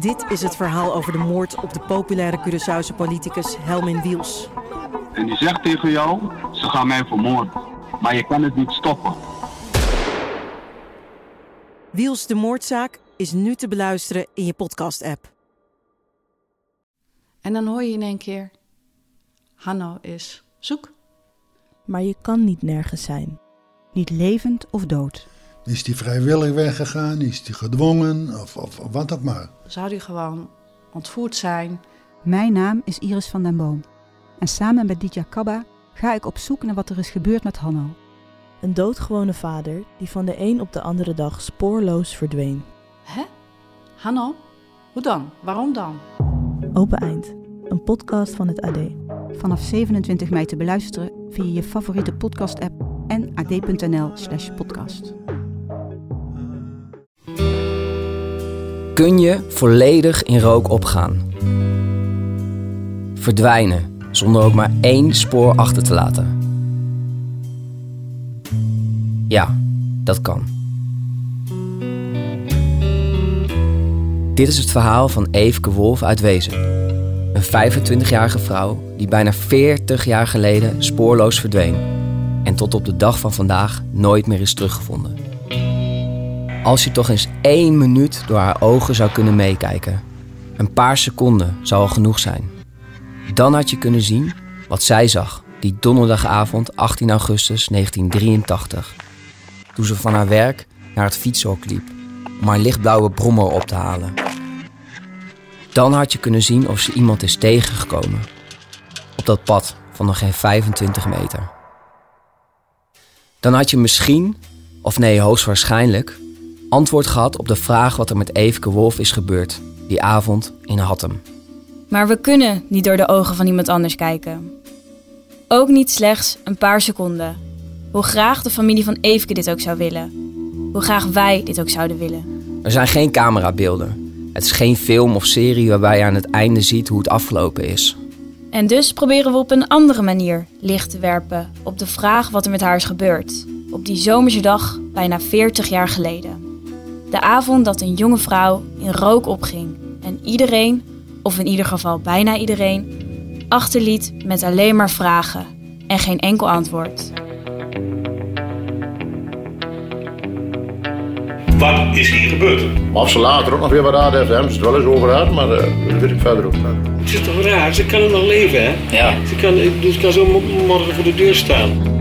Dit is het verhaal over de moord op de populaire Curaçaose politicus Helmin Wiels. En die zegt tegen jou, ze gaan mij vermoorden. Maar je kan het niet stoppen. Wiels de moordzaak is nu te beluisteren in je podcast-app. En dan hoor je in één keer: Hanno is zoek. Maar je kan niet nergens zijn. Niet levend of dood. Is die vrijwillig weggegaan? Is die gedwongen? Of, of, of wat ook maar. Zou die gewoon ontvoerd zijn? Mijn naam is Iris van den Boom. En samen met Ditya Kabba ga ik op zoek naar wat er is gebeurd met Hanno. Een doodgewone vader die van de een op de andere dag spoorloos verdween. Hè? Hanno? Hoe dan? Waarom dan? Open Eind, een podcast van het AD. Vanaf 27 mei te beluisteren via je favoriete podcast-app en ad.nl/slash Kun je volledig in rook opgaan? Verdwijnen zonder ook maar één spoor achter te laten? Ja, dat kan. Dit is het verhaal van Eefke Wolf uit Wezen. Een 25-jarige vrouw die bijna 40 jaar geleden spoorloos verdween en tot op de dag van vandaag nooit meer is teruggevonden. Als je toch eens één minuut door haar ogen zou kunnen meekijken, een paar seconden zou al genoeg zijn. Dan had je kunnen zien wat zij zag die donderdagavond 18 augustus 1983. Toen ze van haar werk naar het fietshok liep om haar lichtblauwe brommer op te halen. Dan had je kunnen zien of ze iemand is tegengekomen. Op dat pad van nog geen 25 meter. Dan had je misschien, of nee, hoogstwaarschijnlijk, antwoord gehad op de vraag wat er met Eefke Wolf is gebeurd die avond in Hattem. Maar we kunnen niet door de ogen van iemand anders kijken. Ook niet slechts een paar seconden. Hoe graag de familie van Eefke dit ook zou willen. Hoe graag wij dit ook zouden willen. Er zijn geen camerabeelden. Het is geen film of serie waarbij je aan het einde ziet hoe het afgelopen is. En dus proberen we op een andere manier licht te werpen op de vraag wat er met haar is gebeurd. Op die zomerse dag bijna 40 jaar geleden. De avond dat een jonge vrouw in rook opging en iedereen, of in ieder geval bijna iedereen, achterliet met alleen maar vragen en geen enkel antwoord. Wat is hier gebeurd? Maar of ze later ook nog weer wat aan heeft, hebben ze het wel eens over gehad, maar uh, dat weet ik verder ook niet. Het is toch raar, ze kan er nog leven, hè? Ja. Ze kan, dus kan zo morgen voor de deur staan.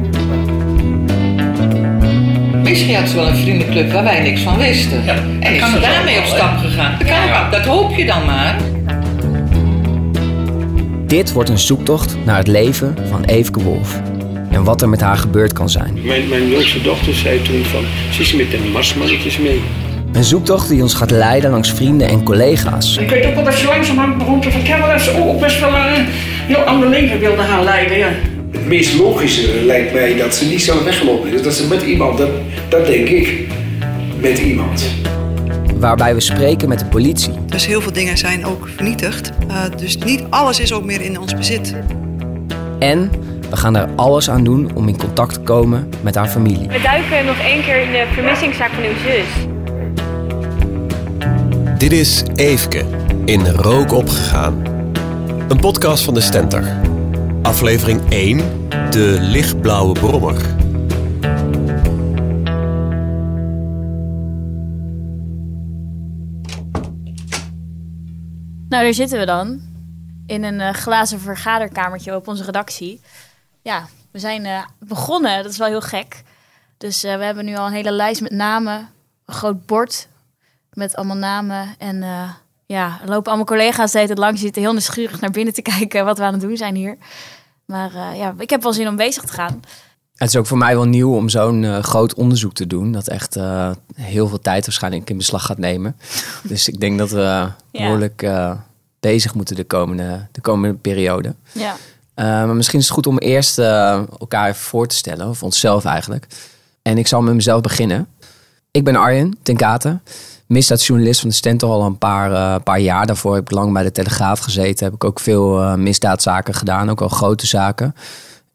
Misschien had ze wel een vriendenclub waar wij niks van wisten. Ja, en is ze daarmee op stap gegaan. Dat, kan dat hoop je dan maar. Dit wordt een zoektocht naar het leven van Eefke Wolf. En wat er met haar gebeurd kan zijn. Mijn, mijn jongste dochter zei toen van, ze is met de marsmannetjes mee. Een zoektocht die ons gaat leiden langs vrienden en collega's. Ik weet ook wel dat ze langzamerhand begon te vertellen dat ze ook best wel een heel ander leven wilde gaan leiden. Ja. Het meest logische lijkt mij dat ze niet zo weggelopen is. Dat ze met iemand, dat, dat denk ik, met iemand. Waarbij we spreken met de politie. Dus heel veel dingen zijn ook vernietigd. Uh, dus niet alles is ook meer in ons bezit. En we gaan er alles aan doen om in contact te komen met haar familie. We duiken nog één keer in de vermissingszaak van uw zus. Dit is Eefke, in rook opgegaan. Een podcast van de Stentor. Aflevering 1, de lichtblauwe brommer. Nou, daar zitten we dan. In een uh, glazen vergaderkamertje op onze redactie. Ja, we zijn uh, begonnen. Dat is wel heel gek. Dus uh, we hebben nu al een hele lijst met namen. Een groot bord met allemaal namen. En ja, er lopen allemaal collega's steeds langs. zitten heel nieuwsgierig naar binnen te kijken wat we aan het doen zijn hier. Maar ja, ik heb wel zin om bezig te gaan. Het is ook voor mij wel nieuw om zo'n groot onderzoek te doen. Dat echt heel veel tijd waarschijnlijk in beslag gaat nemen. dus ik denk dat we behoorlijk bezig moeten de komende, de komende periode. Ja. Maar misschien is het goed om eerst elkaar even voor te stellen, of onszelf eigenlijk. En ik zal met mezelf beginnen. Ik ben Arjen ten Katen, misdaadjournalist van de Stentor al een paar, uh, paar jaar. Daarvoor heb ik lang bij de Telegraaf gezeten. Heb ik ook veel misdaadzaken gedaan, ook al grote zaken.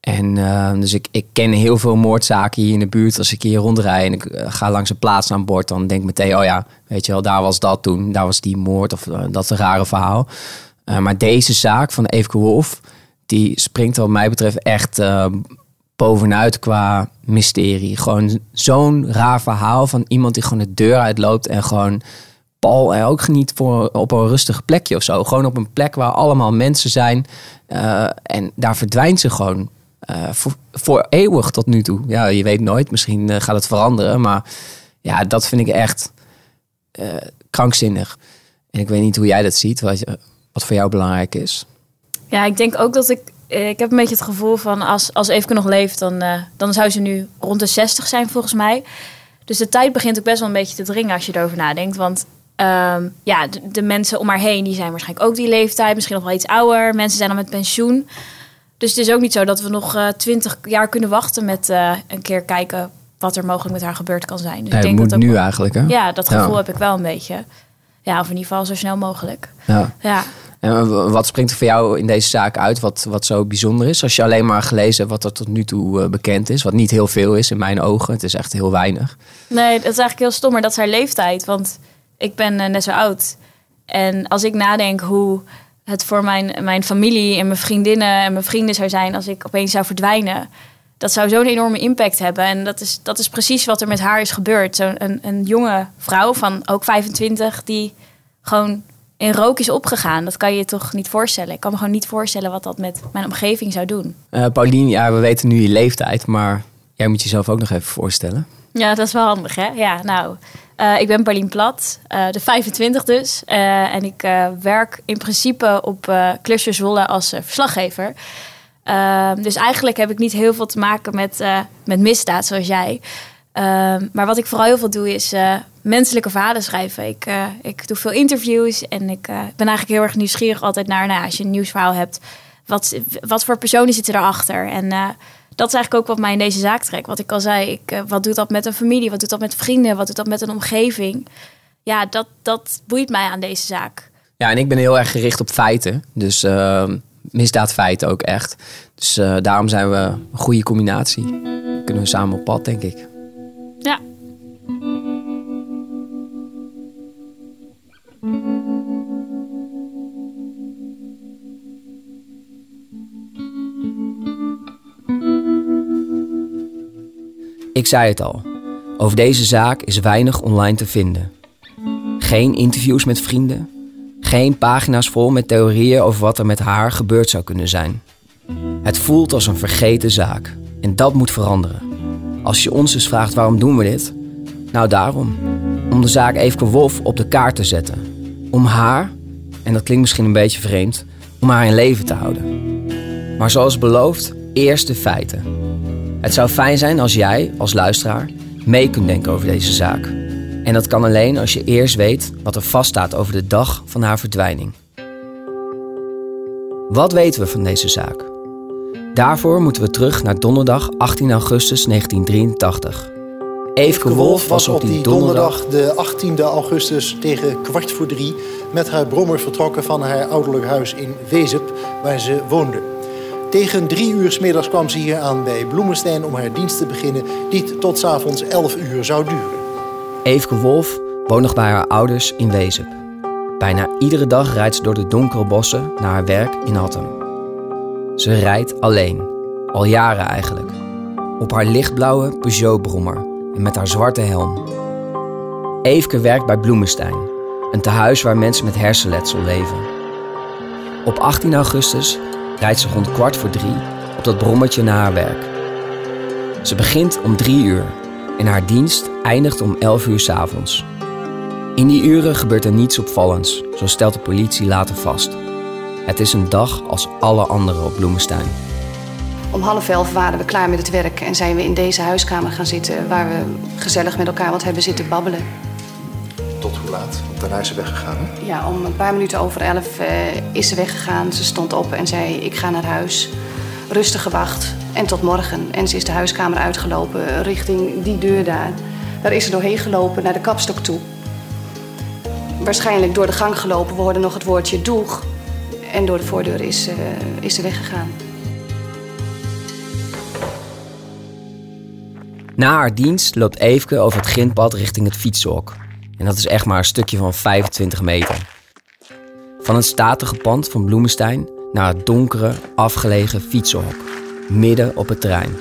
En uh, dus ik, ik ken heel veel moordzaken hier in de buurt. Als ik hier rondrij en ik uh, ga langs een plaats aan boord, dan denk ik meteen, oh ja, weet je wel, daar was dat toen, daar was die moord of uh, dat een rare verhaal. maar deze zaak van Eefke Wolf, die springt wat mij betreft echt bovenuit qua mysterie. Gewoon zo'n raar verhaal van iemand die gewoon de deur uitloopt en gewoon Paul er ook geniet voor op een rustig plekje of zo. Gewoon op een plek waar allemaal mensen zijn. Uh, en daar verdwijnt ze gewoon uh, voor, voor, eeuwig tot nu toe. Ja, je weet nooit. Misschien uh, gaat het veranderen. Maar ja, dat vind ik echt krankzinnig. En ik weet niet hoe jij dat ziet. Wat, wat voor jou belangrijk is. Ja, ik denk ook dat ik ik heb een beetje het gevoel van als, als Eefke nog leeft, dan, uh, dan zou ze nu rond de 60 zijn volgens mij. Dus de tijd begint ook best wel een beetje te dringen als je erover nadenkt. Want um, ja, de, de, mensen om haar heen, die zijn waarschijnlijk ook die leeftijd. Misschien nog wel iets ouder. Mensen zijn al met pensioen. Dus het is ook niet zo dat we nog twintig uh, jaar kunnen wachten met uh, een keer kijken wat er mogelijk met haar gebeurd kan zijn. Dus ja, ik denk moet dat nu eigenlijk, hè? Ja, dat gevoel ja. heb ik wel een beetje. Ja, of in ieder geval zo snel mogelijk. Ja. ja. Wat springt er voor jou in deze zaak uit wat, wat zo bijzonder is? Als je alleen maar gelezen hebt wat er tot nu toe uh, bekend is. Wat niet heel veel is in mijn ogen. Het is echt heel weinig. Nee, dat is eigenlijk heel stom. Maar dat is haar leeftijd. Want ik ben uh, net zo oud. En als ik nadenk hoe het voor mijn, mijn familie en mijn vriendinnen en mijn vrienden zou zijn... als ik opeens zou verdwijnen... Dat zou zo'n enorme impact hebben. En dat is, dat is precies wat er met haar is gebeurd. Zo'n een, een jonge vrouw van ook 25 die gewoon in rook is opgegaan. Dat kan je je toch niet voorstellen. Ik kan me gewoon niet voorstellen wat dat met mijn omgeving zou doen. Uh, Paulien, ja, we weten nu je leeftijd, maar jij moet jezelf ook nog even voorstellen. Ja, dat is wel handig, hè? Ja, nou, uh, ik ben Paulien Plat, uh, de 25 dus. en ik werk in principe op uh, Cluster Zwolle als verslaggever. Ehm, dus eigenlijk heb ik niet heel veel te maken met, met misdaad, zoals jij. Ehm, maar wat ik vooral heel veel doe, is menselijke verhalen schrijven. Ik, uh, ik doe veel interviews en ik uh, ben eigenlijk heel erg nieuwsgierig altijd naar, nou, als je een nieuwsverhaal hebt, wat, wat voor personen zitten erachter? En dat is eigenlijk ook wat mij in deze zaak trekt. Wat ik al zei, ik, wat doet dat met een familie? Wat doet dat met vrienden? Wat doet dat met een omgeving? Ja, dat, dat boeit mij aan deze zaak. Ja, en ik ben heel erg gericht op feiten. Dus ehm, misdaadfeiten ook echt. Dus daarom zijn we een goede combinatie. Kunnen we samen op pad, denk ik. Ik zei het al, over deze zaak is weinig online te vinden. Geen interviews met vrienden, geen pagina's vol met theorieën over wat er met haar gebeurd zou kunnen zijn. Het voelt als een vergeten zaak en dat moet veranderen. Als je ons dus vraagt waarom doen we dit? Nou daarom. Om de zaak Eefke Wolf op de kaart te zetten. Om haar, en dat klinkt misschien een beetje vreemd, om haar in leven te houden. Maar zoals beloofd, eerst de feiten. Het zou fijn zijn als jij, als luisteraar, mee kunt denken over deze zaak. En dat kan alleen als je eerst weet wat er vaststaat over de dag van haar verdwijning. Wat weten we van deze zaak? Daarvoor moeten we terug naar donderdag 18 augustus 1983. Eefke Wolf was op die donderdag de 18 augustus tegen kwart voor drie met haar brommer vertrokken van haar ouderlijk huis in Wezep, waar ze woonde. Tegen drie uur s middags kwam ze hier aan bij Bloemenstein om haar dienst te beginnen, die tot s avonds 11 uur zou duren. Eefke Wolf woont nog bij haar ouders in Wezep. Bijna iedere dag rijdt ze door de donkere bossen naar haar werk in Hattem. Ze rijdt alleen, al jaren eigenlijk, op haar lichtblauwe Peugeot-brommer en met haar zwarte helm. Eefke werkt bij Bloemenstein, een tehuis waar mensen met hersenletsel leven. Op 18 augustus rijdt ze rond kwart voor drie op dat brommetje naar haar werk. Ze begint om drie uur en haar dienst eindigt om 11 uur 's avonds. In die uren gebeurt er niets opvallends, zo stelt de politie later vast. Het is een dag als alle andere op Bloemenstein. Om half elf waren we klaar met het werk en zijn we in deze huiskamer gaan zitten... waar we gezellig met elkaar wat hebben zitten babbelen. Tot hoe laat? Want daarna is ze weggegaan, hè? Ja, om een paar minuten over elf uh, is ze weggegaan. Ze stond op en zei, ik ga naar huis. Rustig gewacht en tot morgen. En ze is de huiskamer uitgelopen richting die deur daar. Daar is ze doorheen gelopen naar de kapstok toe. Waarschijnlijk door de gang gelopen. We hoorden nog het woordje doeg. En door de voordeur is, uh, is ze weggegaan. Na haar dienst loopt Eefke over het grindpad richting het fietshok. En dat is echt maar een stukje van 25 meter. Van het statige pand van Bloemenstein naar het donkere, afgelegen fietsenhok. Midden op het terrein.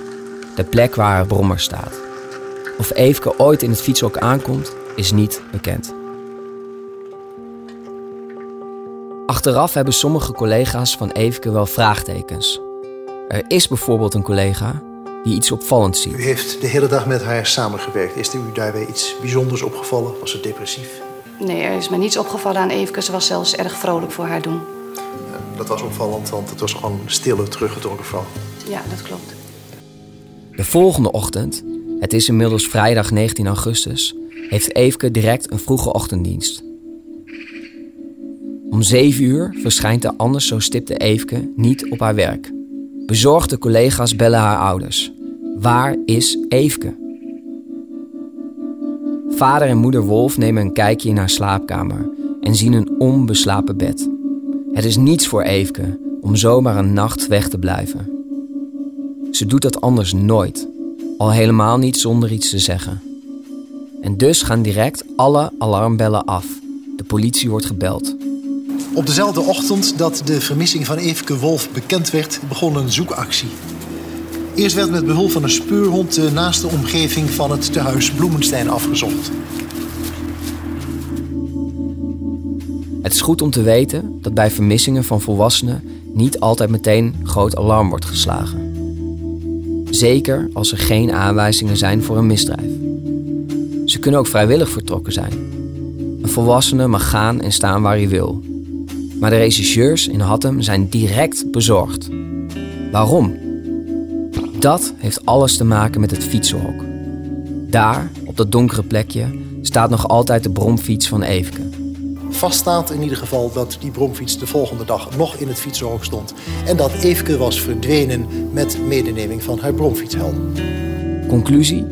De plek waar haar brommer staat. Of Eefke ooit in het fietshok aankomt, is niet bekend. Achteraf hebben sommige collega's van Eefke wel vraagtekens. Er is bijvoorbeeld een collega die iets opvallends ziet. U heeft de hele dag met haar samengewerkt. Is er u daarbij iets bijzonders opgevallen? Was ze depressief? Nee, er is me niets opgevallen aan Eveke. Ze was zelfs erg vrolijk voor haar doen. Dat was opvallend, want het was gewoon een stille, teruggetrokken vrouw. Ja, dat klopt. De volgende ochtend, het is inmiddels vrijdag 19 augustus, heeft Eefke direct een vroege ochtenddienst. Om 7 uur verschijnt de anders zo stipte Eefke niet op haar werk. Bezorgde collega's bellen haar ouders. Waar is Eefke? Vader en moeder Wolf nemen een kijkje in haar slaapkamer en zien een onbeslapen bed. Het is niets voor Eefke om zomaar een nacht weg te blijven. Ze doet dat anders nooit, al helemaal niet zonder iets te zeggen. En dus gaan direct alle alarmbellen af. De politie wordt gebeld. Op dezelfde ochtend dat de vermissing van Eveke Wolf bekend werd, begon een zoekactie. Eerst werd met behulp van een speurhond de naaste omgeving van het tehuis Bloemenstein afgezocht. Het is goed om te weten dat bij vermissingen van volwassenen niet altijd meteen groot alarm wordt geslagen. Zeker als er geen aanwijzingen zijn voor een misdrijf. Ze kunnen ook vrijwillig vertrokken zijn. Een volwassene mag gaan en staan waar hij wil. Maar de rechercheurs in Hattem zijn direct bezorgd. Waarom? Dat heeft alles te maken met het fietsenhok. Daar, op dat donkere plekje, staat nog altijd de bromfiets van Eefke. Vaststaat in ieder geval dat die bromfiets de volgende dag nog in het fietsenhok stond. En dat Eefke was verdwenen met medeneming van haar bromfietshelm. Conclusie?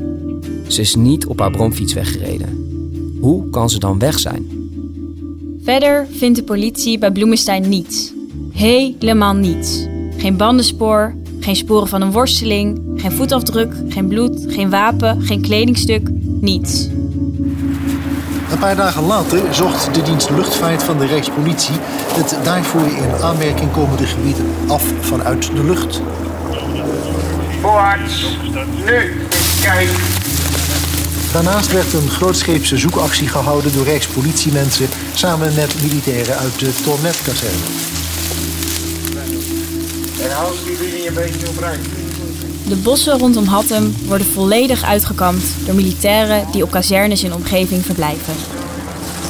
Ze is niet op haar bromfiets weggereden. Hoe kan ze dan weg zijn? Verder vindt de politie bij Bloemenstein niets. Helemaal niets. Geen bandenspoor, geen sporen van een worsteling, geen voetafdruk, geen bloed, geen wapen, geen kledingstuk, niets. Een paar dagen later zocht de dienst luchtvaart van de Rijkspolitie het daarvoor in aanmerking komende gebied af vanuit de lucht. Voorwaarts, nu, kijk. Daarnaast werd een grootscheepse zoekactie gehouden door Rijkspolitiemensen samen met militairen uit de Tornet-kazerne. En houden jullie een beetje op rij. De bossen rondom Hattem worden volledig uitgekampt door militairen die op kazernes in de omgeving verblijven.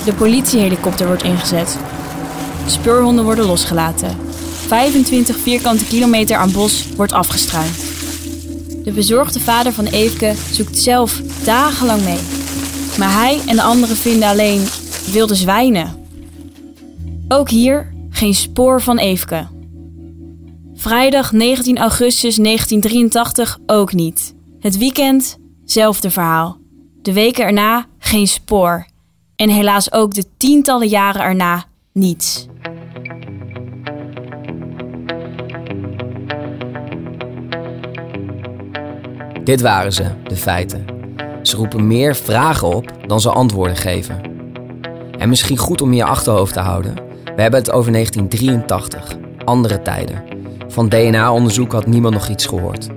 De politiehelikopter wordt ingezet. Speurhonden worden losgelaten. 25 vierkante kilometer aan bos wordt afgestruind. De bezorgde vader van Eefke zoekt zelf dagenlang mee. Maar hij en de anderen vinden alleen wilde zwijnen. Ook hier geen spoor van Eefke. Vrijdag 19 augustus 1983 ook niet. Het weekend, zelfde verhaal. De weken erna geen spoor. En helaas ook de tientallen jaren erna niets. Dit waren ze, de feiten. Ze roepen meer vragen op dan ze antwoorden geven. En misschien goed om in je achterhoofd te houden: we hebben het over 1983, andere tijden. Van DNA-onderzoek had niemand nog iets gehoord.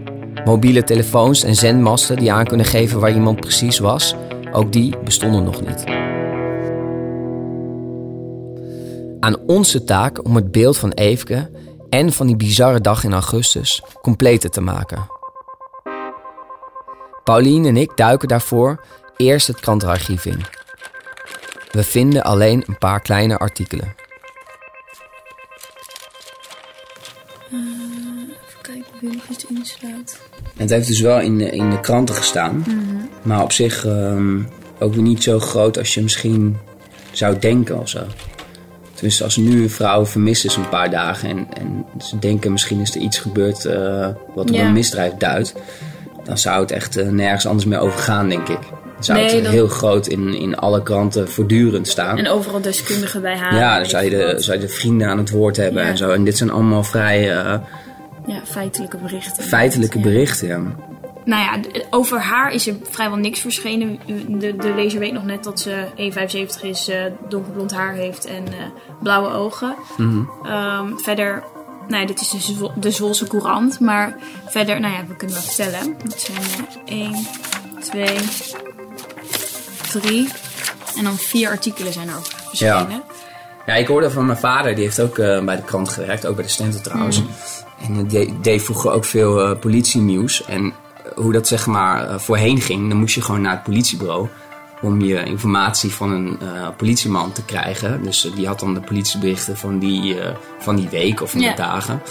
Mobiele telefoons en zendmasten die aan kunnen geven waar iemand precies was, ook die bestonden nog niet. Aan onze taak om het beeld van Eefke en van die bizarre dag in augustus completer te maken. Paulien en ik duiken daarvoor eerst het krantenarchief in. We vinden alleen een paar kleine artikelen. even kijken of hier nog iets in staat. Het heeft dus wel in de, in de kranten gestaan. Mhm. Maar op zich ehm, ook weer niet zo groot als je misschien zou denken of zo. Tenminste, als nu een vrouw vermist is een paar dagen en, en ze denken misschien is er iets gebeurd eh, wat op Ja. een misdrijf duidt, dan zou het echt eh, nergens anders meer over gaan, denk ik. Zou Nee, het dan- heel groot in, in alle kranten voortdurend staan. En overal deskundigen bij halen. ja, dan zou je, de, zou je de vrienden aan het woord hebben Ja. en zo. En dit zijn allemaal vrij eh, Ja, feitelijke berichten. feitelijke berichten. Ja. nou ja, over haar is er vrijwel niks verschenen. De, de lezer weet nog net dat ze 1,75 is, eh, donkerblond haar heeft en blauwe ogen. Mhm. Ehm, verder, nou ja, dit is de, Zwo- de Zwolse Courant. Maar verder, nou ja, we kunnen wel vertellen. Het zijn eh 1, 2, 3 en dan vier artikelen zijn er ook verschenen. Ja. Ja, ik hoorde van mijn vader, die heeft ook eh, bij de krant gewerkt, ook bij de Stentor trouwens. Mhm. En die deed, vroeger ook veel eh, politienieuws. En eh, hoe dat zeg maar eh, voorheen ging, dan moest je gewoon naar het politiebureau om je informatie van een eh, politieman te krijgen. Dus eh, die had dan de politieberichten van die, eh, van die week of van Ja. die dagen.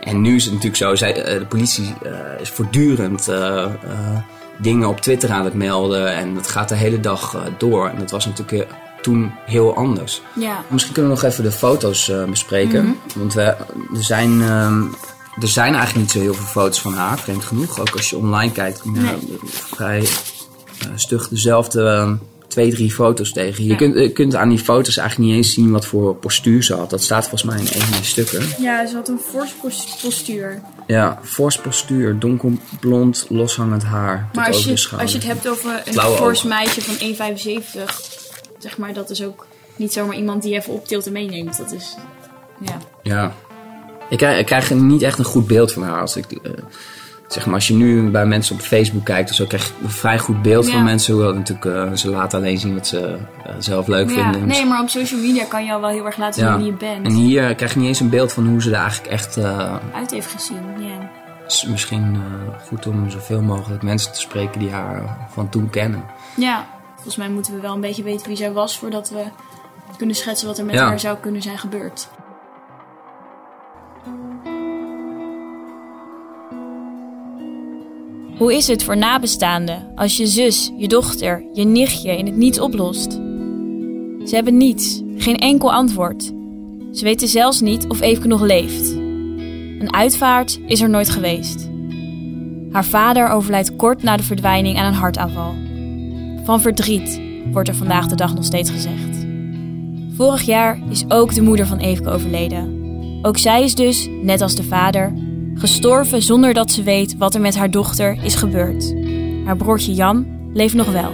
En nu is het natuurlijk zo, zij, de politie is voortdurend dingen op Twitter aan het melden. En dat gaat de hele dag door. En dat was natuurlijk toen heel anders. Ja. Misschien kunnen we nog even de foto's bespreken. Mhm. Want we, er, zijn, ehm, er zijn eigenlijk niet zo heel veel foto's van haar, vreemd genoeg. Ook als je online kijkt, Nee. vrij stug dezelfde ehm, twee, drie foto's tegen. Je Ja. kunt, je kunt aan die foto's eigenlijk niet eens zien wat voor postuur ze had. Dat staat volgens mij in een van die stukken. Ja, ze had een fors pos- postuur. Ja, fors postuur, donkerblond, loshangend haar. Maar als je, als je het hebt over een Blauwe fors ogen. meisje van 1,75, zeg maar, dat is ook niet zomaar iemand die even optilt en meeneemt. Dat is, ja. Ja. Ik krijg, ik krijg niet echt een goed beeld van haar. Als, ik, eh, zeg maar, als je nu bij mensen op Facebook kijkt, of zo, krijg je een vrij goed beeld Ja. van mensen. Hoewel natuurlijk, eh, ze laten alleen zien wat ze eh, zelf leuk ja. vinden. Nee, maar op social media kan je al wel heel erg laten zien wie je bent. En hier krijg je niet eens een beeld van hoe ze er eigenlijk echt... eh, Uit heeft gezien, ja. het is misschien goed om zoveel mogelijk mensen te spreken die haar van toen kennen. Ja, volgens mij moeten we wel een beetje weten wie zij was voordat we kunnen schetsen wat er met haar zou kunnen zijn gebeurd. Hoe is het voor nabestaanden als je zus, je dochter, je nichtje in het niets oplost? Ze hebben niets, geen enkel antwoord. Ze weten zelfs niet of Eefke nog leeft. Een uitvaart is er nooit geweest. Haar vader overlijdt kort na de verdwijning aan een hartaanval. Van verdriet wordt er vandaag de dag nog steeds gezegd. Vorig jaar is ook de moeder van Eefke overleden. Ook zij is dus, net als de vader, gestorven zonder dat ze weet wat er met haar dochter is gebeurd. Haar broertje Jan leeft nog wel.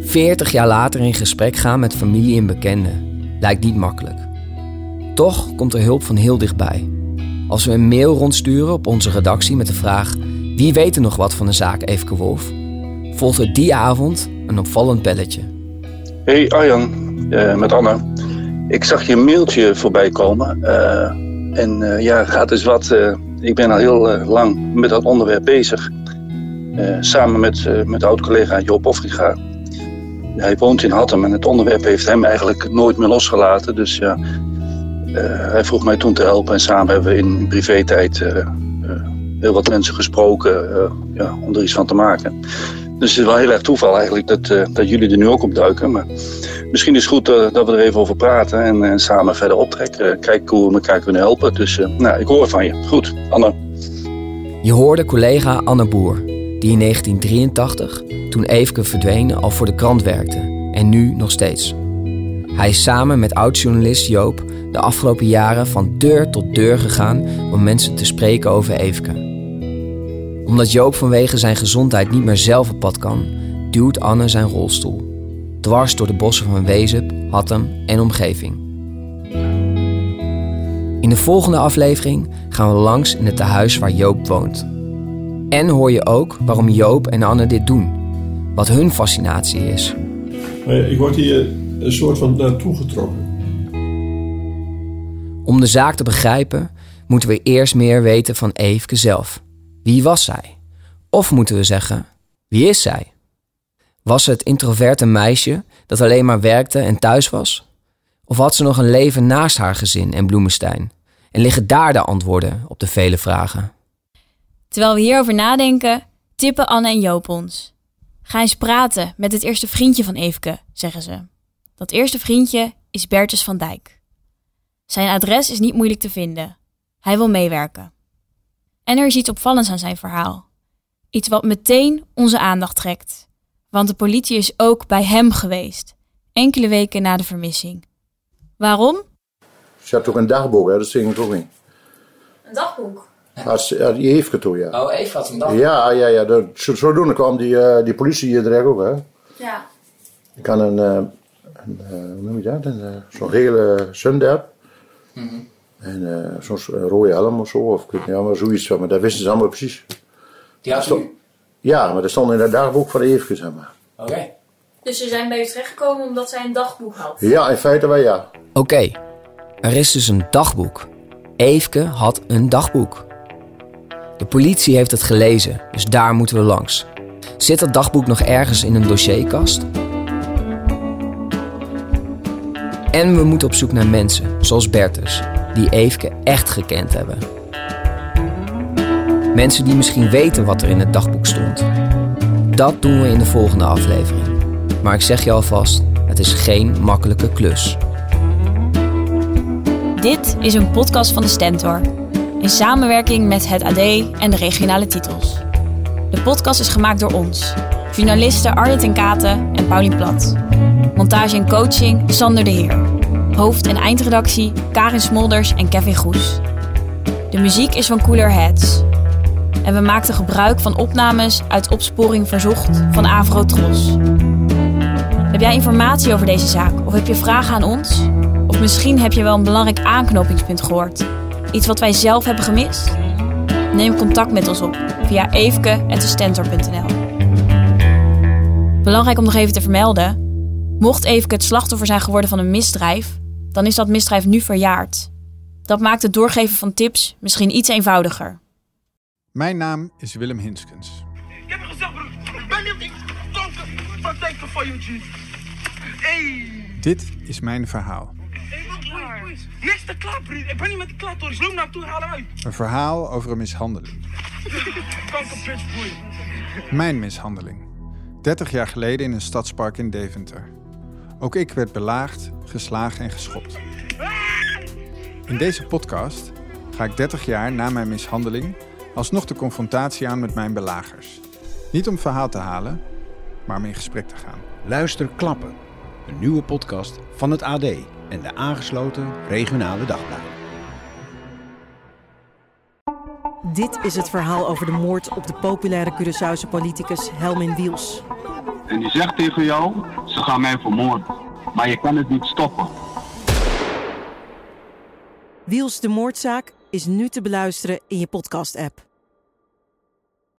40 jaar later in gesprek gaan met familie en bekenden lijkt niet makkelijk. Toch komt er hulp van heel dichtbij. Als we een mail rondsturen op onze redactie met de vraag: wie weet er nog wat van de zaak Eefke Wolf? Volgt er die avond een opvallend belletje. Hey Arjan, eh, met Anne. Ik zag je mailtje voorbij komen. eh, en eh, ja, gaat eens wat. eh, ik ben al heel eh, lang met dat onderwerp bezig. Samen met, met oud-collega Joop Offriga. Hij woont in Hattem en het onderwerp heeft hem eigenlijk nooit meer losgelaten. Dus ja, hij vroeg mij toen te helpen. En samen hebben we in privé-tijd heel wat mensen gesproken ja, om er iets van te maken. Dus het is wel heel erg toeval eigenlijk dat, eh, dat jullie er nu ook op duiken. Maar misschien is het goed eh, dat we er even over praten en, en samen verder optrekken. Eh, kijken hoe we elkaar kunnen helpen. Dus nou, ik hoor van je. Goed, Anne. Je hoorde collega Anne Boer, die in 1983, toen Eefke verdween, al voor de krant werkte en nu nog steeds. Hij is samen met oud-journalist Joop de afgelopen jaren van deur tot deur gegaan om mensen te spreken over Eefke. Omdat Joop vanwege zijn gezondheid niet meer zelf op pad kan, duwt Anne zijn rolstoel. Dwars door de bossen van Wezep, Hattem en omgeving. In de volgende aflevering gaan we langs in het tehuis waar Joop woont. En hoor je ook waarom Joop en Anne dit doen. Wat hun fascinatie is. Ja, ik word hier een soort van naartoe getrokken. Om de zaak te begrijpen moeten we eerst meer weten van Eefke zelf. Wie was zij? Of moeten we zeggen, wie is zij? Was ze het introverte meisje dat alleen maar werkte en thuis was? Of had ze nog een leven naast haar gezin en Bloemenstein? En liggen daar de antwoorden op de vele vragen? Terwijl we hierover nadenken, tippen Anne en Joop ons. Ga eens praten met het eerste vriendje van Eefke, zeggen ze. Dat eerste vriendje is Bertus van Dijk. Zijn adres is niet moeilijk te vinden. Hij wil meewerken. En er is iets opvallends aan zijn verhaal. Iets wat meteen onze aandacht trekt. Want de politie is ook bij hem geweest, enkele weken na de vermissing. Waarom? Ze had toch een dagboek, hè? dat zing ik ook niet. Een dagboek. Als, ja, die Eefke toe, ja. Oh, Eve had een dagboek. Ja, ja, ja. Dat, zo, zodoende kwam die, eh, die politie hier direct ook, hè. Ja. Ik had een, eh, een eh, hoe noem je dat? Een, zo'n gele Sundap. Mhm. En eh, zo'n s- rode helm of zo, of ik weet niet, maar zoiets. Maar dat wisten ze allemaal precies. Die had Stond- u. Ja, maar dat stond in het dagboek van Eefke, zeg maar. Oké. Dus ze zijn bij u terechtgekomen omdat zij een dagboek had. Ja, in feite wel ja. Oké, er is dus een dagboek. Eefke had een dagboek. De politie heeft het gelezen, dus daar moeten we langs. Zit dat dagboek nog ergens in een dossierkast? En we moeten op zoek naar mensen, zoals Bertus, die Eefke echt gekend hebben. Mensen die misschien weten wat er in het dagboek stond. Dat doen we in de volgende aflevering. Maar ik zeg je alvast, het is geen makkelijke klus. Dit is een podcast van de Stentor. In samenwerking met het AD en de regionale titels. De podcast is gemaakt door ons. Journalisten Arjen ten Katen en Paulien Plat. Montage en coaching Sander de Heer. Hoofd- en eindredactie Karin Smolders en Kevin Goes. De muziek is van Cooler Heads. En we maakten gebruik van opnames uit Opsporing Verzocht van Avro Tros. Heb jij informatie over deze zaak of heb je vragen aan ons? Of misschien heb je wel een belangrijk aanknopingspunt gehoord. Iets wat wij zelf hebben gemist? Neem contact met ons op via eefke.stentor.nl Belangrijk om nog even te vermelden. Mocht Eefke het slachtoffer zijn geworden van een misdrijf, dan is dat misdrijf nu verjaard. Dat maakt het doorgeven van tips misschien iets eenvoudiger. Mijn naam is Willem Hinskens. Ik heb gezegd, ben niet donker van denken van je. Dit is mijn verhaal. Wat. Niks te klaar, broer. Ik ben niet met de klaar, Toris. Loop naar toe, haal uit. Een verhaal over een mishandeling. Mijn mishandeling. 30 jaar geleden in een stadspark in Deventer. Ook ik werd belaagd, geslagen en geschopt. In deze podcast ga ik 30 jaar na mijn mishandeling alsnog de confrontatie aan met mijn belagers. Niet om verhaal te halen, maar om in gesprek te gaan. Luister Klappen, een nieuwe podcast van het AD en de aangesloten regionale dagbladen. Dit is het verhaal over de moord op de populaire Curaçaose politicus Helmin Wiels. En die zegt tegen jou, ze gaan mij vermoorden. Maar je kan het niet stoppen. Wiels de moordzaak is nu te beluisteren in je podcast-app.